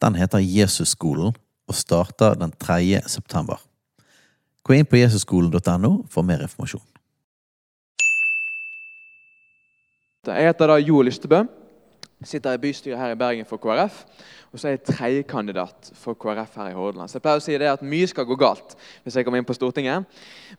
Den heter Jesusskolen og starter den 3. september. Gå inn på jesusskolen.no for mer informasjon. Jeg heter da Joel Ystebø. Sitter i bystyret her i Bergen for KrF. Og så er jeg tredjekandidat for KrF her i Hordaland. Så jeg pleier å si det at mye skal gå galt hvis jeg kommer inn på Stortinget.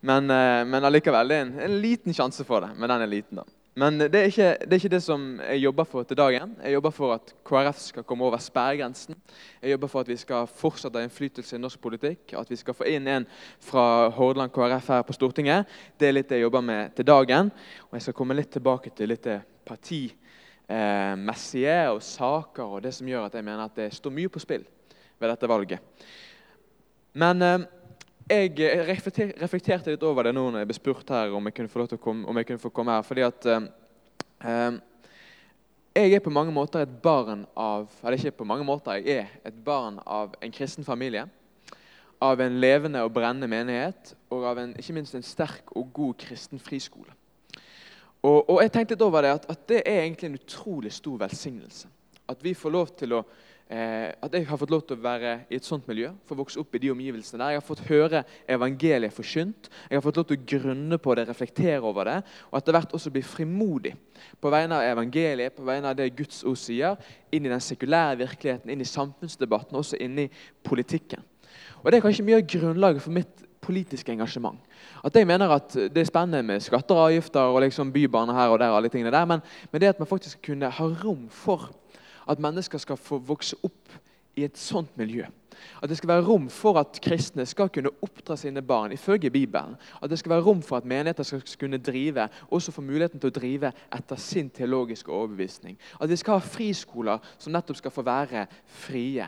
Men, eh, men allikevel, det er en, en liten sjanse for det. Men den er liten, da. Men det er, ikke, det er ikke det som jeg jobber for til dagen. Jeg jobber for at KrF skal komme over sperregrensen. Jeg jobber for at vi skal fortsette innflytelse i norsk politikk. At vi skal få inn en fra Hordaland KrF her på Stortinget. Det er litt det jeg jobber med til dagen. Og jeg skal komme litt tilbake til litt det partimessige og saker og det som gjør at jeg mener at det står mye på spill ved dette valget. Men eh, jeg reflekterte litt over det nå når jeg ble spurt her om jeg kunne få, komme, om jeg kunne få komme her. fordi at eh, eh, jeg er på mange måter et barn av Eller ikke på mange måter, jeg er et barn av en kristen familie. Av en levende og brennende menighet, og av en, ikke minst en sterk og god kristen friskole. Og, og jeg tenkte litt over det at, at det er egentlig en utrolig stor velsignelse. At vi får lov til å eh, at jeg har fått lov til å være i et sånt miljø, få vokse opp i de omgivelsene der. Jeg har fått høre evangeliet forkynt. Jeg har fått lov til å grunne på det, reflektere over det, og etter hvert også bli frimodig på vegne av evangeliet, på vegne av det Guds ord sier, inn i den sekulære virkeligheten, inn i samfunnsdebatten, også inn i politikken. Og Det er kanskje mye av grunnlaget for mitt politiske engasjement. At jeg mener at Det er spennende med skatter og avgifter og liksom bybaner her og der, og alle tingene der, men, men det at man faktisk kunne ha rom for at mennesker skal få vokse opp i et sånt miljø. At det skal være rom for at kristne skal kunne oppdra sine barn ifølge Bibelen. At det skal være rom for at menigheter skal kunne drive, også få muligheten til å drive etter sin teologiske overbevisning. At vi skal ha friskoler som nettopp skal få være frie.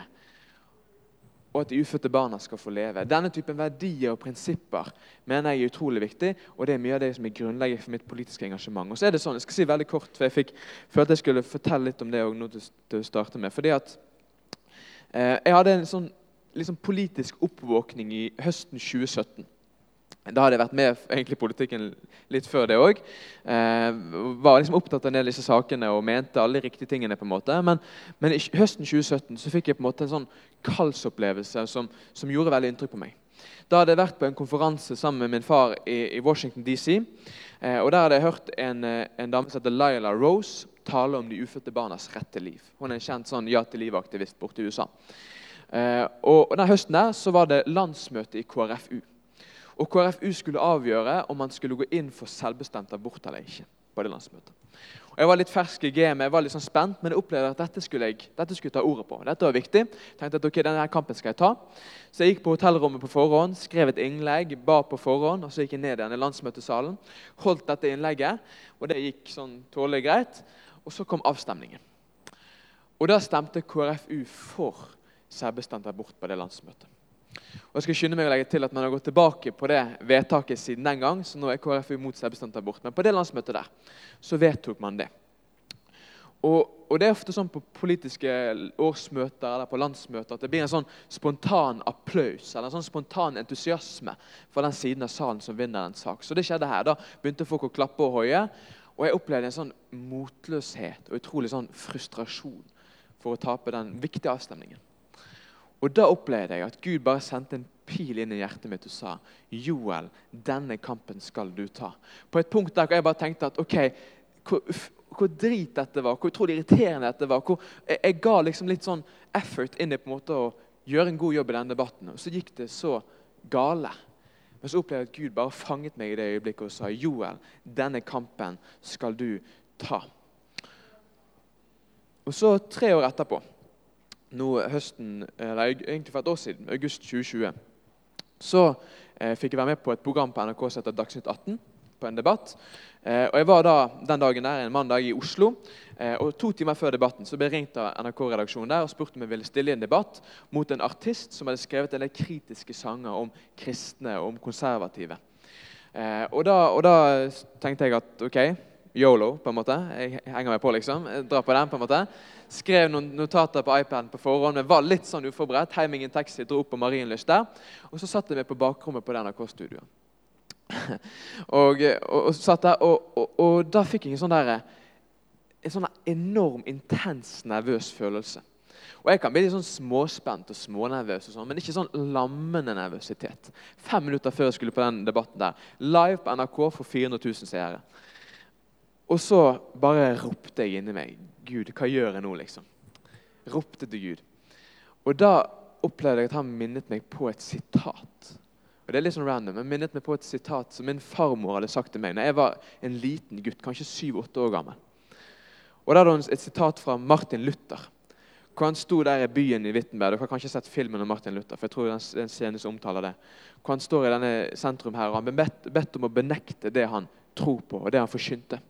Og at de ufødte barna skal få leve. Denne typen verdier og prinsipper mener jeg er utrolig viktig, og det er mye av det som er grunnlegget for mitt politiske engasjement. Og så er det sånn, Jeg skal si veldig kort, for jeg fikk, følte jeg skulle fortelle litt om det nå til, til å starte med. fordi at eh, Jeg hadde en sånn liksom politisk oppvåkning i høsten 2017. Da hadde jeg vært med i politikken litt før det òg. Eh, var liksom opptatt av en del av disse sakene og mente alle de riktige tingene. på en måte. Men, men i høsten 2017 så fikk jeg på en måte en sånn kallsopplevelse som, som gjorde veldig inntrykk på meg. Da hadde jeg vært på en konferanse sammen med min far i, i Washington DC. Eh, og Der hadde jeg hørt en, eh, en dame som heter Laila Rose tale om de ufødte barnas rett til liv. Hun er en kjent sånn ja til liv-aktivist borte i USA. Eh, og, og den høsten der så var det landsmøte i KrFU. Og KrFU skulle avgjøre om man skulle gå inn for selvbestemt abort eller ikke. på det landsmøtet. Og Jeg var litt fersk i gamet, jeg var litt sånn spent, men jeg opplevde at dette skulle jeg dette skulle ta ordet på. Dette var viktig. Jeg tenkte at ok, denne kampen skal jeg ta. Så jeg gikk på hotellrommet på forhånd, skrev et innlegg, ba på forhånd, og så gikk jeg ned igjen i landsmøtesalen. Holdt dette innlegget, og det gikk sånn tålelig greit. Og så kom avstemningen. Og da stemte KrFU for selvbestemt abort på det landsmøtet. Og jeg skal skynde meg å legge til at Man har gått tilbake på det vedtaket siden den gang. så nå er KrFU mot selvbestemt abort. Men på det landsmøtet der så vedtok man det. Og, og det er ofte sånn på politiske årsmøter eller på landsmøter at det blir en sånn spontan applaus eller en sånn spontan entusiasme fra den siden av salen som vinner en sak. Så det skjedde her. Da begynte folk å klappe og hoie. Og jeg opplevde en sånn motløshet og utrolig sånn frustrasjon for å tape den viktige avstemningen. Og da opplevde jeg at Gud bare sendte en pil inn i hjertet mitt og sa Joel, denne kampen skal du ta. På et punkt der hvor jeg bare tenkte at ok, hvor, hvor drit dette var, hvor utrolig irriterende dette var. hvor Jeg, jeg ga liksom litt sånn effort inn i på en måte å gjøre en god jobb i denne debatten. Og så gikk det så gale. Men så opplevde jeg at Gud bare fanget meg i det øyeblikket og sa Joel, denne kampen skal du ta. Og så tre år etterpå nå høsten, eller egentlig for et år siden, august 2020, så eh, fikk jeg være med på et program på NRK som heter Dagsnytt 18. på en debatt. Eh, og Jeg var da den dagen der, en mandag i Oslo. Eh, og To timer før debatten så ble jeg ringt av NRK-redaksjonen der og spurte om jeg ville stille i en debatt mot en artist som hadde skrevet en del kritiske sanger om kristne og om konservative. Eh, og, da, og da tenkte jeg at ok, yolo, på en måte. Jeg henger meg på, liksom. Jeg drar på den, på en måte. Skrev noen notater på iPaden på forhånd. men var litt sånn uforberedt. Heim ingen taxi, dro opp på Marienlyst der. Og så satt jeg meg på bakrommet på NRK-studioet. og, og, og, og, og, da fikk jeg en sånn der, en sånn enorm, intens nervøs følelse. Og Jeg kan bli litt sånn småspent og smånervøs, og sånn, men ikke sånn lammende nervøsitet. Fem minutter før jeg skulle på den debatten der, live på NRK for 400 000 seere. Og så bare ropte jeg inni meg Gud, hva gjør jeg nå, liksom? Ropte til Gud. Og da opplevde jeg at han minnet meg på et sitat. Og det er litt sånn random, men minnet meg på et sitat som min farmor hadde sagt til meg da jeg var en liten gutt, kanskje syv-åtte år gammel. Og Da hadde hun et sitat fra Martin Luther. Hvor Han sto der i byen i Wittenberg. Dere har kanskje sett filmen om Martin Luther. for jeg tror det er en scene som omtaler det. Hvor Han står i denne sentrum her, og han ble bedt, bedt om å benekte det han tror på, og det han forkynte.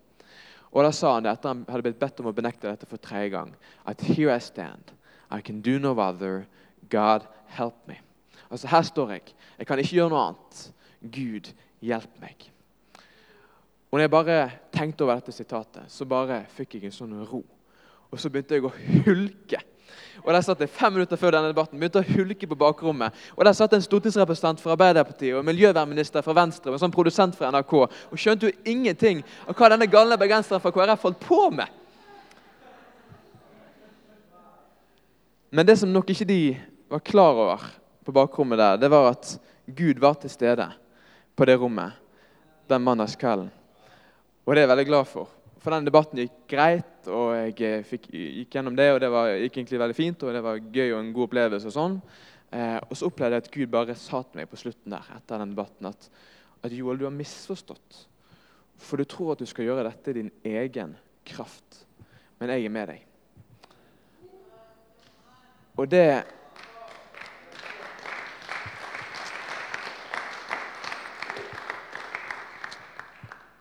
Og da sa han det etter han hadde blitt bedt om å benekte dette for tredje gang. At here I stand. I can do no other. God help me. Altså Her står jeg. Jeg kan ikke gjøre noe annet. Gud, hjelp meg. Og når jeg bare tenkte over dette sitatet, så bare fikk jeg en sånn ro. Og så begynte jeg å hulke og Der satt jeg fem minutter før denne debatten, begynte å hulke på bakrommet. Og Der satt en stortingsrepresentant fra Arbeiderpartiet og en miljøvernminister fra Venstre og en sånn produsent fra NRK og skjønte jo ingenting av hva denne galne bergenseren fra KrF holdt på med. Men det som nok ikke de var klar over på bakrommet der, det var at Gud var til stede på det rommet den mandagskvelden. Og det er jeg veldig glad for. For den debatten gikk greit, og jeg eh, fikk, gikk gjennom det. Og det var, gikk egentlig veldig fint, og det var gøy og en god opplevelse. Og sånn. Eh, og så opplevde jeg at Gud bare sa til meg på slutten der, etter den debatten at, at Joel, du har misforstått. For du tror at du skal gjøre dette i din egen kraft. Men jeg er med deg. Og det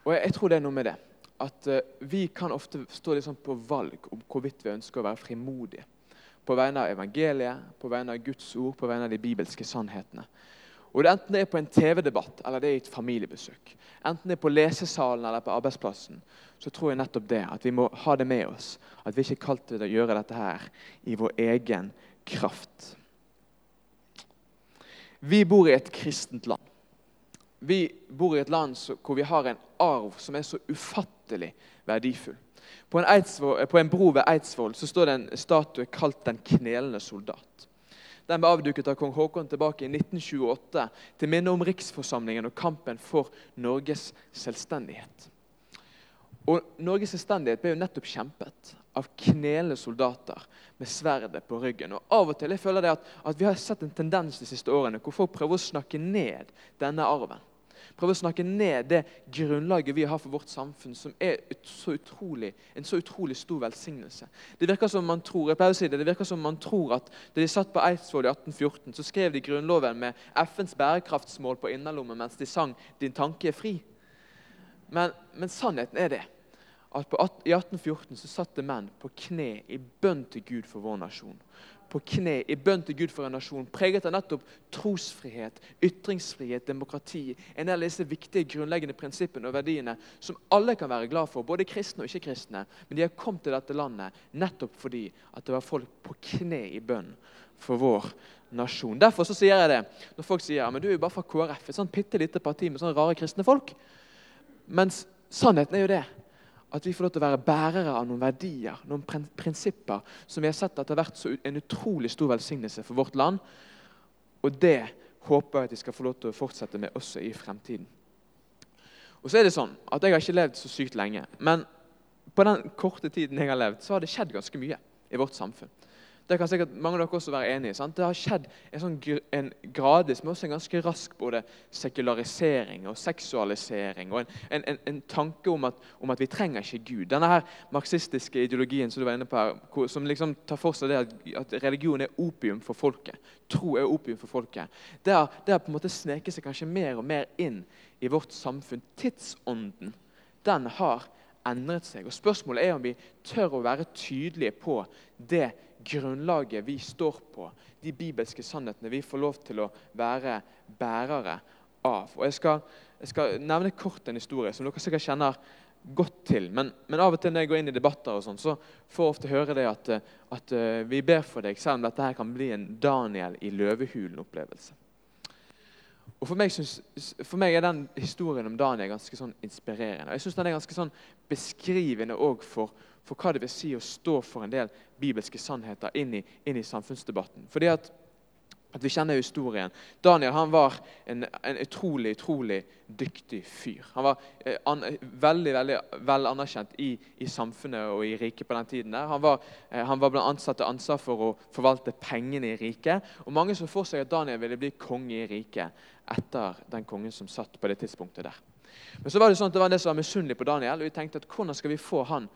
Og jeg, jeg tror det er noe med det at uh, vi kan ofte stå liksom på valg om hvorvidt vi ønsker å være frimodige. På vegne av evangeliet, på vegne av Guds ord, på vegne av de bibelske sannhetene. Og det Enten det er på en TV-debatt eller det er i et familiebesøk, enten det er på lesesalen eller på arbeidsplassen, så tror jeg nettopp det, at vi må ha det med oss. At vi ikke er kalt til å gjøre dette her i vår egen kraft. Vi bor i et kristent land. Vi bor i et land hvor vi har en arv som er så ufattelig verdifull. På en, Eidsvoll, på en bro ved Eidsvoll står det en statue kalt 'Den knelende soldat'. Den ble avduket av kong Haakon tilbake i 1928 til minne om riksforsamlingen og kampen for Norges selvstendighet. Og Norges selvstendighet ble jo nettopp kjempet av knelende soldater med sverdet på ryggen. Og Av og til jeg føler jeg at, at vi har sett en tendens de siste årene hvor folk prøver å snakke ned denne arven. Prøve å snakke ned det grunnlaget vi har for vårt samfunn, som er så utrolig, en så utrolig stor velsignelse. Det virker som man tror jeg pleier å si det, det virker som man tror at da de satt på Eidsvoll i 1814, så skrev de Grunnloven med FNs bærekraftsmål på innerlommen mens de sang 'Din tanke er fri'. Men, men sannheten er det at på, i 1814 så satt det menn på kne i bønn til Gud for vår nasjon på kne i bønn til Gud for en nasjon, preget av nettopp trosfrihet, ytringsfrihet, demokrati. En del av disse viktige grunnleggende prinsippene og verdiene som alle kan være glad for, både kristne og ikke-kristne. Men de har kommet til dette landet nettopp fordi at det var folk på kne i bønn for vår nasjon. Derfor så sier jeg det når folk sier men du er jo bare fra KrF, et sånn bitte lite parti med sånne rare kristne folk. Mens sannheten er jo det at vi får lov til å være bærere av noen verdier, noen prinsipper, som vi har sett at har vært en utrolig stor velsignelse for vårt land. Og det håper jeg at vi skal få lov til å fortsette med også i fremtiden. Og så er det sånn at Jeg har ikke levd så sykt lenge, men på den korte tiden jeg har levd, så har det skjedd ganske mye i vårt samfunn. Det kan sikkert mange av dere også være enig i. sant? Det har skjedd en, sånn, en gradvis, men også en ganske rask både sekularisering og seksualisering. Og en, en, en, en tanke om at, om at, vi trenger ikke Gud. Denne her marxistiske ideologien som du var inne på her, som liksom tar for seg det at, at religion er opium for folket. Tro er opium for folket. Det har, det har på en måte sneket seg kanskje mer og mer inn i vårt samfunn. Tidsånden den har endret seg. Og Spørsmålet er om vi tør å være tydelige på det grunnlaget vi står på, de bibelske sannhetene vi får lov til å være bærere av. Og Jeg skal, jeg skal nevne kort en historie som dere sikkert kjenner godt til. Men, men, av og til når jeg går inn i debatter, og sånn, så får jeg ofte høre det at, at uh, vi ber for deg, selv om dette her kan bli en Daniel i løvehulen-opplevelse. Og for meg, synes, for meg, er den historien om Daniel ganske sånn inspirerende. Jeg synes den er ganske sånn beskrivende òg for, for, hva det vil si å stå for en del bibelske sannheter inn i, inn i samfunnsdebatten. Fordi at, at, Vi kjenner historien. Daniel han var en, en utrolig utrolig dyktig fyr. Han var eh, an, veldig veldig vel anerkjent i, i, samfunnet og i riket på den tiden. der. Han var, eh, han var blant ansatte ansvar for å forvalte pengene i riket. Og Mange så for seg at Daniel ville bli konge i riket etter den kongen som satt på det tidspunktet der. Men så var det sånn at det var det som var misunnelig på Daniel, og vi tenkte at hvordan skal vi få han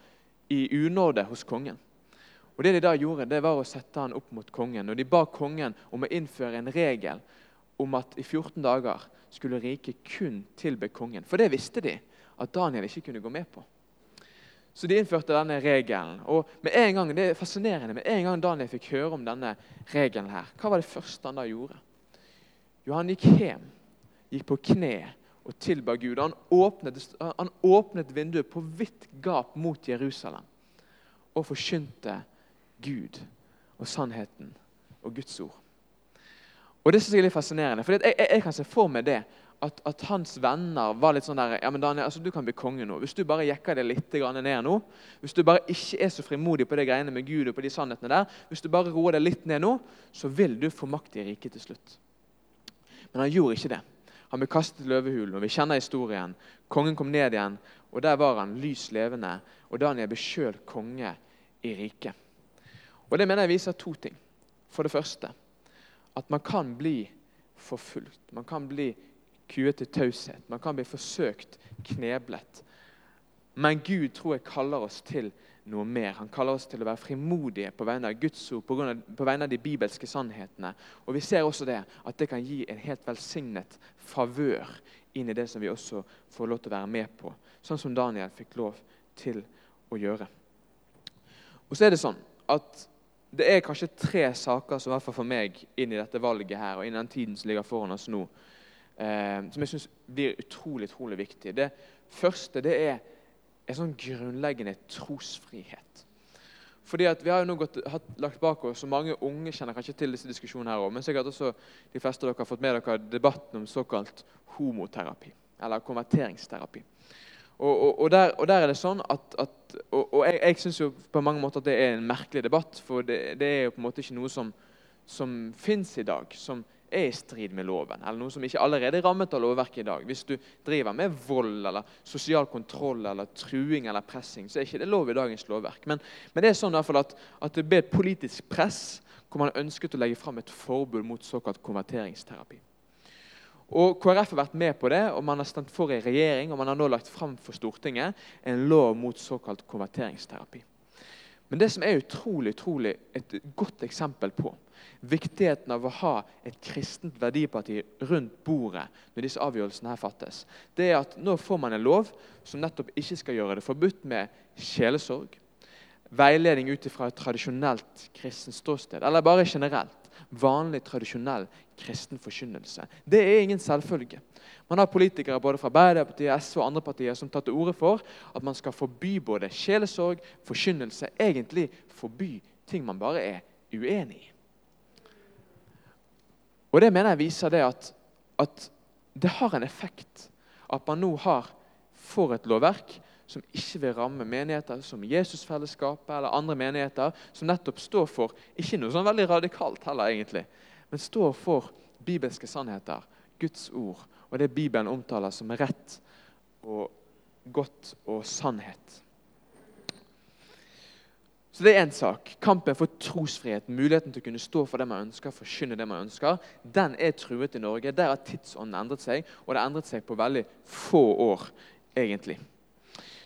i unåde hos kongen? Og Det de da gjorde, det var å sette han opp mot kongen. Og De ba kongen om å innføre en regel om at i 14 dager skulle riket kun tilbe kongen. For det visste de at Daniel ikke kunne gå med på. Så de innførte denne regelen. Og med en gang, Det er fascinerende, med en gang Daniel fikk høre om denne regelen, her, hva var det første han da gjorde? Jo, han gikk hjem, gikk på kne og tilba Gud. Han åpnet, han åpnet vinduet på vidt gap mot Jerusalem og forkynte Gud og sannheten og Guds ord. Og Det synes jeg er litt fascinerende. for jeg, jeg, jeg, kan se for meg det. At, at, hans venner var litt sånn der ja, men Daniel, altså, Du kan bli konge nå. Hvis du bare jekker det litt ned nå, hvis du bare ikke er så frimodig på det greiene med Gud og på de sannhetene der, hvis du bare roer deg litt ned nå, så vil du få makt i riket til slutt. Men han gjorde ikke det. Han ble kastet i løvehulen, og vi kjenner historien. Kongen kom ned igjen, og der var han lys levende. Og Daniel ble sjøl konge i riket. Og Det mener jeg viser to ting. For det første at man kan bli forfulgt. Man kan bli kuet til taushet. Man kan bli forsøkt kneblet. Men Gud tror jeg kaller oss til noe mer. Han kaller oss til å være frimodige på vegne av Guds ord, på, av, på vegne av de bibelske sannhetene. Og Vi ser også det, at det kan gi en helt velsignet favør inn i det som vi også får lov til å være med på. Sånn som Daniel fikk lov til å gjøre. Og så er det sånn at det er kanskje tre saker som i hvert fall for meg inn i dette valget her, og inn i den tiden som ligger foran oss nå, eh, som jeg syns blir utrolig, utrolig viktig. Det første det er en sånn grunnleggende trosfrihet. Fordi at Vi har jo nå gått, hatt, lagt bak oss, og Mange unge kjenner kanskje til disse diskusjonene, her også, men sikkert også de fleste av dere har fått med dere debatten om såkalt homoterapi. Eller konverteringsterapi. Og, og, og, der, og der, er det sånn at, at Og, jeg, jeg syns på mange måter at det er en merkelig debatt. For det, det er jo på en måte ikke noe som, som fins i dag. som er i strid med loven, eller noe som ikke allerede er rammet av lovverket i dag. Hvis du driver med vold eller sosial kontroll eller truing eller pressing, så er ikke det lov i dagens lovverk. Men, men det er sånn i hvert fall at, at det ble et politisk press hvor man ønsket å legge fram et forbud mot såkalt konverteringsterapi. Og KrF har vært med på det, og man har stemt for i regjering, og man har nå lagt fram for Stortinget en lov mot såkalt konverteringsterapi. Men det som er utrolig, utrolig et godt eksempel på viktigheten av å ha et kristent verdiparti rundt bordet når disse avgjørelsene her fattes, det er at nå får man en lov som nettopp ikke skal gjøre det forbudt med sjelesorg, veiledning ut fra et tradisjonelt kristent ståsted, eller bare generelt. Vanlig, tradisjonell kristen forkynnelse. Det er ingen selvfølge. Man har politikere både fra Arbeiderpartiet, SV og andre partier som tar til orde for at man skal forby både sjelesorg, forkynnelse Egentlig forby ting man bare er uenig i. Og Det mener jeg viser det at, at det har en effekt at man nå har får et lovverk som ikke vil ramme menigheter som Jesusfellesskapet eller andre menigheter, som nettopp står for ikke noe sånn veldig radikalt heller, egentlig, men står for bibelske sannheter, Guds ord, og det Bibelen omtaler som rett og godt og sannhet. Så det er én sak. Kampen for trosfrihet, muligheten til å kunne stå for det man ønsker, forkynne det man ønsker, den er truet i Norge. Der har tidsånden endret seg, og det har endret seg på veldig få år, egentlig.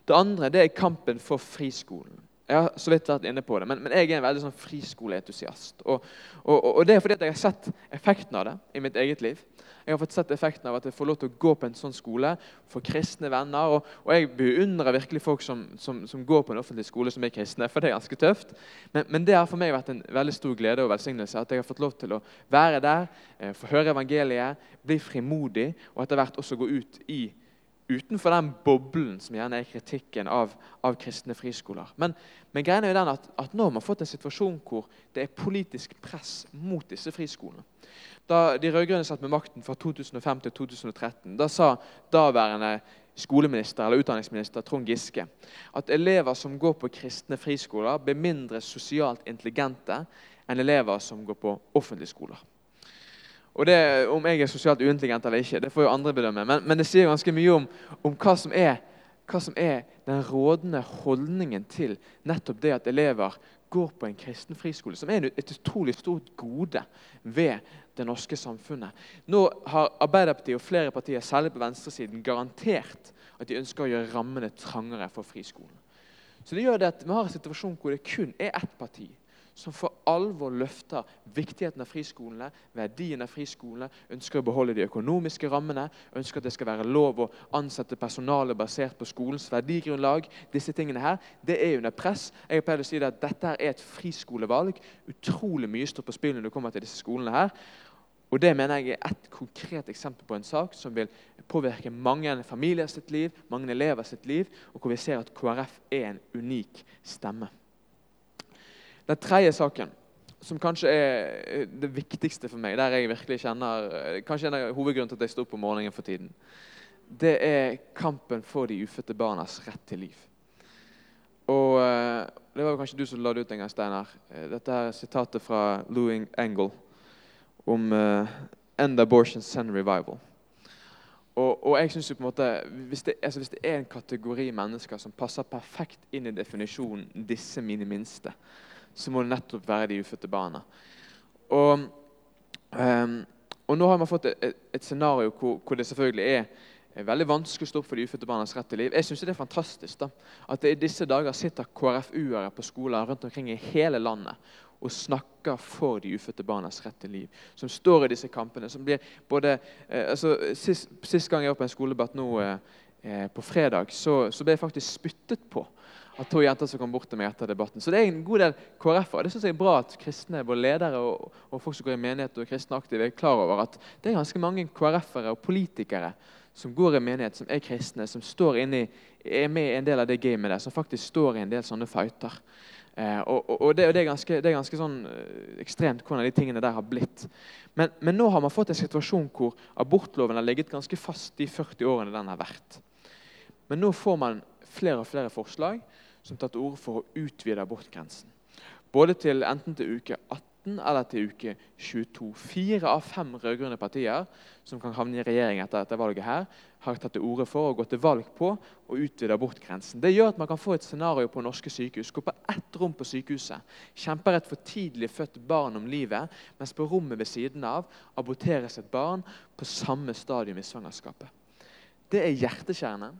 Det andre det er kampen for friskolen. Jeg har så vidt vært inne på det, men, men jeg er en veldig sånn friskoleentusiast. Og, og, og, det er fordi jeg har sett effekten av det i mitt eget liv. Jeg har fått sett effekten av at jeg får lov til å gå på en sånn skole, få kristne venner. Og, og jeg beundrer virkelig folk som, som, som, går på en offentlig skole som er kristne, for det er ganske tøft. Men, men, det har for meg vært en veldig stor glede og velsignelse at jeg har fått lov til å være der, eh, få høre evangeliet, bli frimodig, og etter hvert også gå ut i utenfor den boblen som gjerne er kritikken av, av kristne friskoler. Men, men greien er jo den at, at nå har man fått en situasjon hvor det er politisk press mot disse friskolene. Da de rød-grønne satt med makten fra 2005 til 2013, da sa daværende skoleminister eller utdanningsminister Trond Giske at elever som går på kristne friskoler, blir mindre sosialt intelligente enn elever som går på offentlige skoler. Og det, Om jeg er sosialt uintelligent eller ikke, det får jo andre bedømme. Men, men det sier ganske mye om, om hva, som er, hva, som er, den rådende holdningen til nettopp det at elever går på en kristen friskole, som er et utrolig stort gode ved det norske samfunnet. Nå har Arbeiderpartiet og flere partier, særlig på venstresiden, garantert at de ønsker å gjøre rammene trangere for friskolen. Så det gjør det at Vi har en situasjon hvor det kun er ett parti som for alvor løfter viktigheten av friskolene, verdien av friskolene, ønsker å beholde de økonomiske rammene, ønsker at det skal være lov å ansette personale basert på skolens verdigrunnlag. Disse tingene her, Det er under press. Jeg pleid å si at Dette er et friskolevalg. Utrolig mye står på spill når du kommer til disse skolene. her. Og Det mener jeg er et konkret eksempel på en sak som vil påvirke mange familier sitt liv, mange elever sitt liv, og hvor vi ser at KrF er en unik stemme. Den tredje saken, som kanskje er det viktigste for meg, der jeg virkelig kjenner Kanskje en av hovedgrunnen til at jeg står opp om morgenen for tiden. Det er kampen for de ufødte barnas rett til liv. Og eh, Det var kanskje du som la det ut en gang, Steinar. Eh, dette er sitatet fra Louis Engel om 'End abortion, send revival'. Og, og, jeg synes jo på en måte, hvis det, altså hvis det, er en kategori mennesker som passer perfekt inn i definisjonen 'disse mine minste', så må det nettopp være de ufødte barna. Og, um, og nå har man fått et, et scenario hvor, hvor, det selvfølgelig er veldig vanskelig å stå opp for de ufødte barnas rett til liv. Jeg synes det er fantastisk da, at det i disse dager sitter KrFU-ere på skoler rundt omkring i hele landet og snakker for de ufødte barnas rett til liv. Som står i disse kampene. som blir både, eh, altså, sist, sist, gang jeg var på en skoledebatt nå eh, eh på fredag, så, så ble jeg faktisk spyttet på av to jenter som kom bort til meg etter debatten. Så det er en god del KrF-ere. Det synes jeg er bra at kristne, både ledere og, og, folk som går i menighet og kristne aktive, er klar over at det er ganske mange KrF-ere og politikere som går i menighet, som er kristne, som inni, er med i en del av det gamet der, som faktisk står i en del sånne fighter. Eh, og, og, og, det, og det, er ganske, det er ganske sånn eh, ekstremt hvordan de tingene der har blitt. Men, men, nå har man fått en situasjon hvor abortloven har ligget ganske fast de 40 årene den har vært. Men nå får man flere og flere forslag som tar til orde for å utvide abortgrensen. Både til enten til uke 18 eller til uke 22. Fire av fem rød-grønne partier som kan havne i regjering etter dette valget, her, har tatt til orde for å gå til valg på å utvide abortgrensen. Det gjør at man kan få et scenario på norske sykehus Gå på ett rom på sykehuset kjemper et for tidlig født barn om livet, mens på rommet ved siden av aborteres et barn på samme stadium i svangerskapet. Det er hjerteskjærende.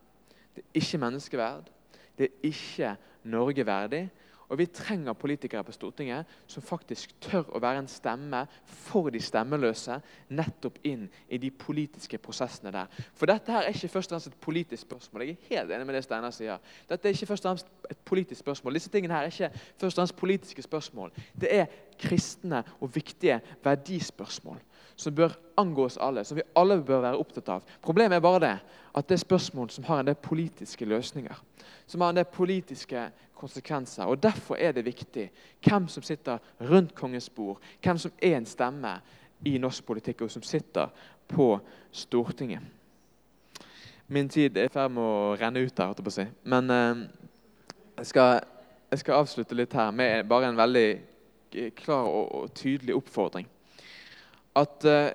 Det er ikke menneskeverd. Det er ikke Norge verdig. Og Vi trenger politikere på Stortinget som faktisk tør å være en stemme for de stemmeløse nettopp inn i de politiske prosessene der. For dette her er ikke først og fremst et politisk spørsmål. Jeg er helt enig med det Steinar sier. Dette er ikke først og fremst et politisk spørsmål. Disse tingene her er ikke først og fremst politiske spørsmål. Det er kristne og viktige verdispørsmål som bør angå oss alle, som vi alle bør være opptatt av. Problemet er bare det at det er spørsmål som har en del politiske løsninger. Som har en del politiske konsekvenser. og Derfor er det viktig hvem som sitter rundt kongens bord, hvem som er en stemme i norsk politikk, og som sitter på Stortinget. Min tid er i ferd med å renne ut her, si. men eh, jeg, skal, jeg, skal, avslutte litt her med bare en veldig klar og, og tydelig oppfordring at uh,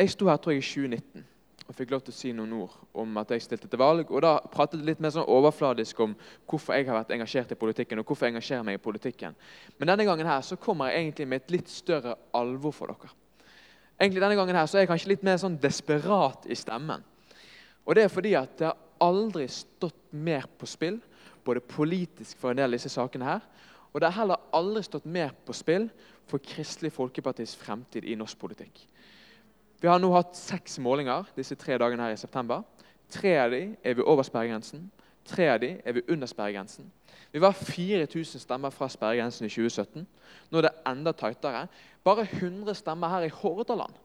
Jeg sto her tror jeg i 2019, og fikk lov til å si noen ord om at jeg stilte til valg. Og da pratet jeg litt mer sånn overfladisk om hvorfor jeg har vært engasjert i politikken. og hvorfor jeg engasjerer meg i politikken. Men denne gangen her så kommer jeg egentlig med et litt større alvor for dere. Egentlig denne gangen her så er jeg kanskje litt mer sånn desperat i stemmen. Og det er fordi at det har aldri stått mer på spill, både politisk for en del av disse sakene her, og det har heller aldri stått mer på spill for Kristelig Folkepartis fremtid i norsk politikk. Vi har nå hatt seks målinger disse tre dagene her i september. Tre av de er vi over sperregrensen. Tre av de er vi under sperregrensen. Vi var 4000 stemmer fra sperregrensen i 2017. Nå er det enda tightere. Bare 100 stemmer her i Hordaland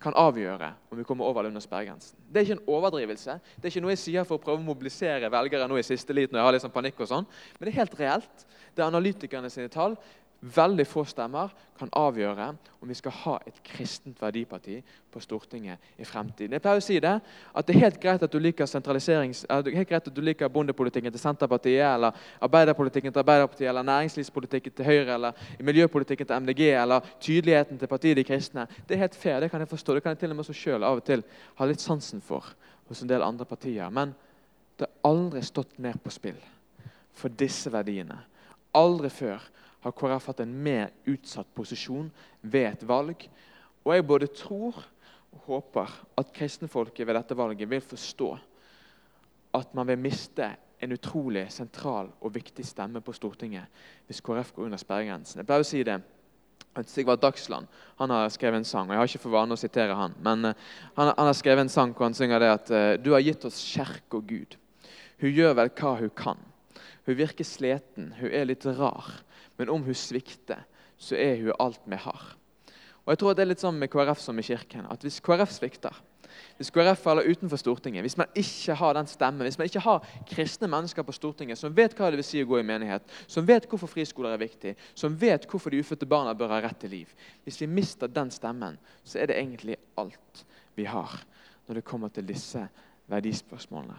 kan avgjøre om vi kommer over eller under sperregrensen. Det er ikke en overdrivelse. Det er ikke noe jeg sier for å prøve å mobilisere velgere nå i siste liten, når jeg har litt sånn panikk og sånn. Men det er helt reelt. Det er analytikerne sine tall veldig få stemmer kan avgjøre om vi skal ha et kristent verdiparti på Stortinget i fremtiden. Jeg pleier å si det, at det er helt greit at du liker er helt greit at du liker bondepolitikken til Senterpartiet, eller arbeiderpolitikken til Arbeiderpartiet, eller næringslivspolitikken til Høyre, eller miljøpolitikken til MDG, eller tydeligheten til partiet De kristne. Det er helt fair, det kan jeg forstå. Det kan jeg til og med selv av og til ha litt sansen for hos en del andre partier. Men det har aldri stått mer på spill for disse verdiene. Aldri før har KrF hatt en mer utsatt posisjon ved et valg. Og jeg både tror og håper at kristenfolket ved dette valget vil forstå at man vil miste en utrolig sentral og viktig stemme på Stortinget hvis KrF går under sperregrensen. Jeg pleier å si det. Sigvard Dagsland han har skrevet en sang, og jeg har ikke for vane å sitere han, men uh, han, han, har skrevet en sang hvor han synger det at uh, du har gitt oss kjerke og Gud. Hun gjør vel hva hun kan. Hun virker sliten, hun er litt rar. Men om hun svikter, så er hun alt vi har. Og jeg tror Det er litt sånn med KrF som i kirken. at Hvis KrF svikter, hvis KrF faller utenfor Stortinget, hvis man ikke har den stemmen, hvis man ikke har kristne mennesker på Stortinget som vet hva det vil si å gå i menighet, som vet hvorfor friskoler er viktig, som vet hvorfor de ufødte barna bør ha rett til liv Hvis vi mister den stemmen, så er det egentlig alt vi har når det kommer til disse verdispørsmålene.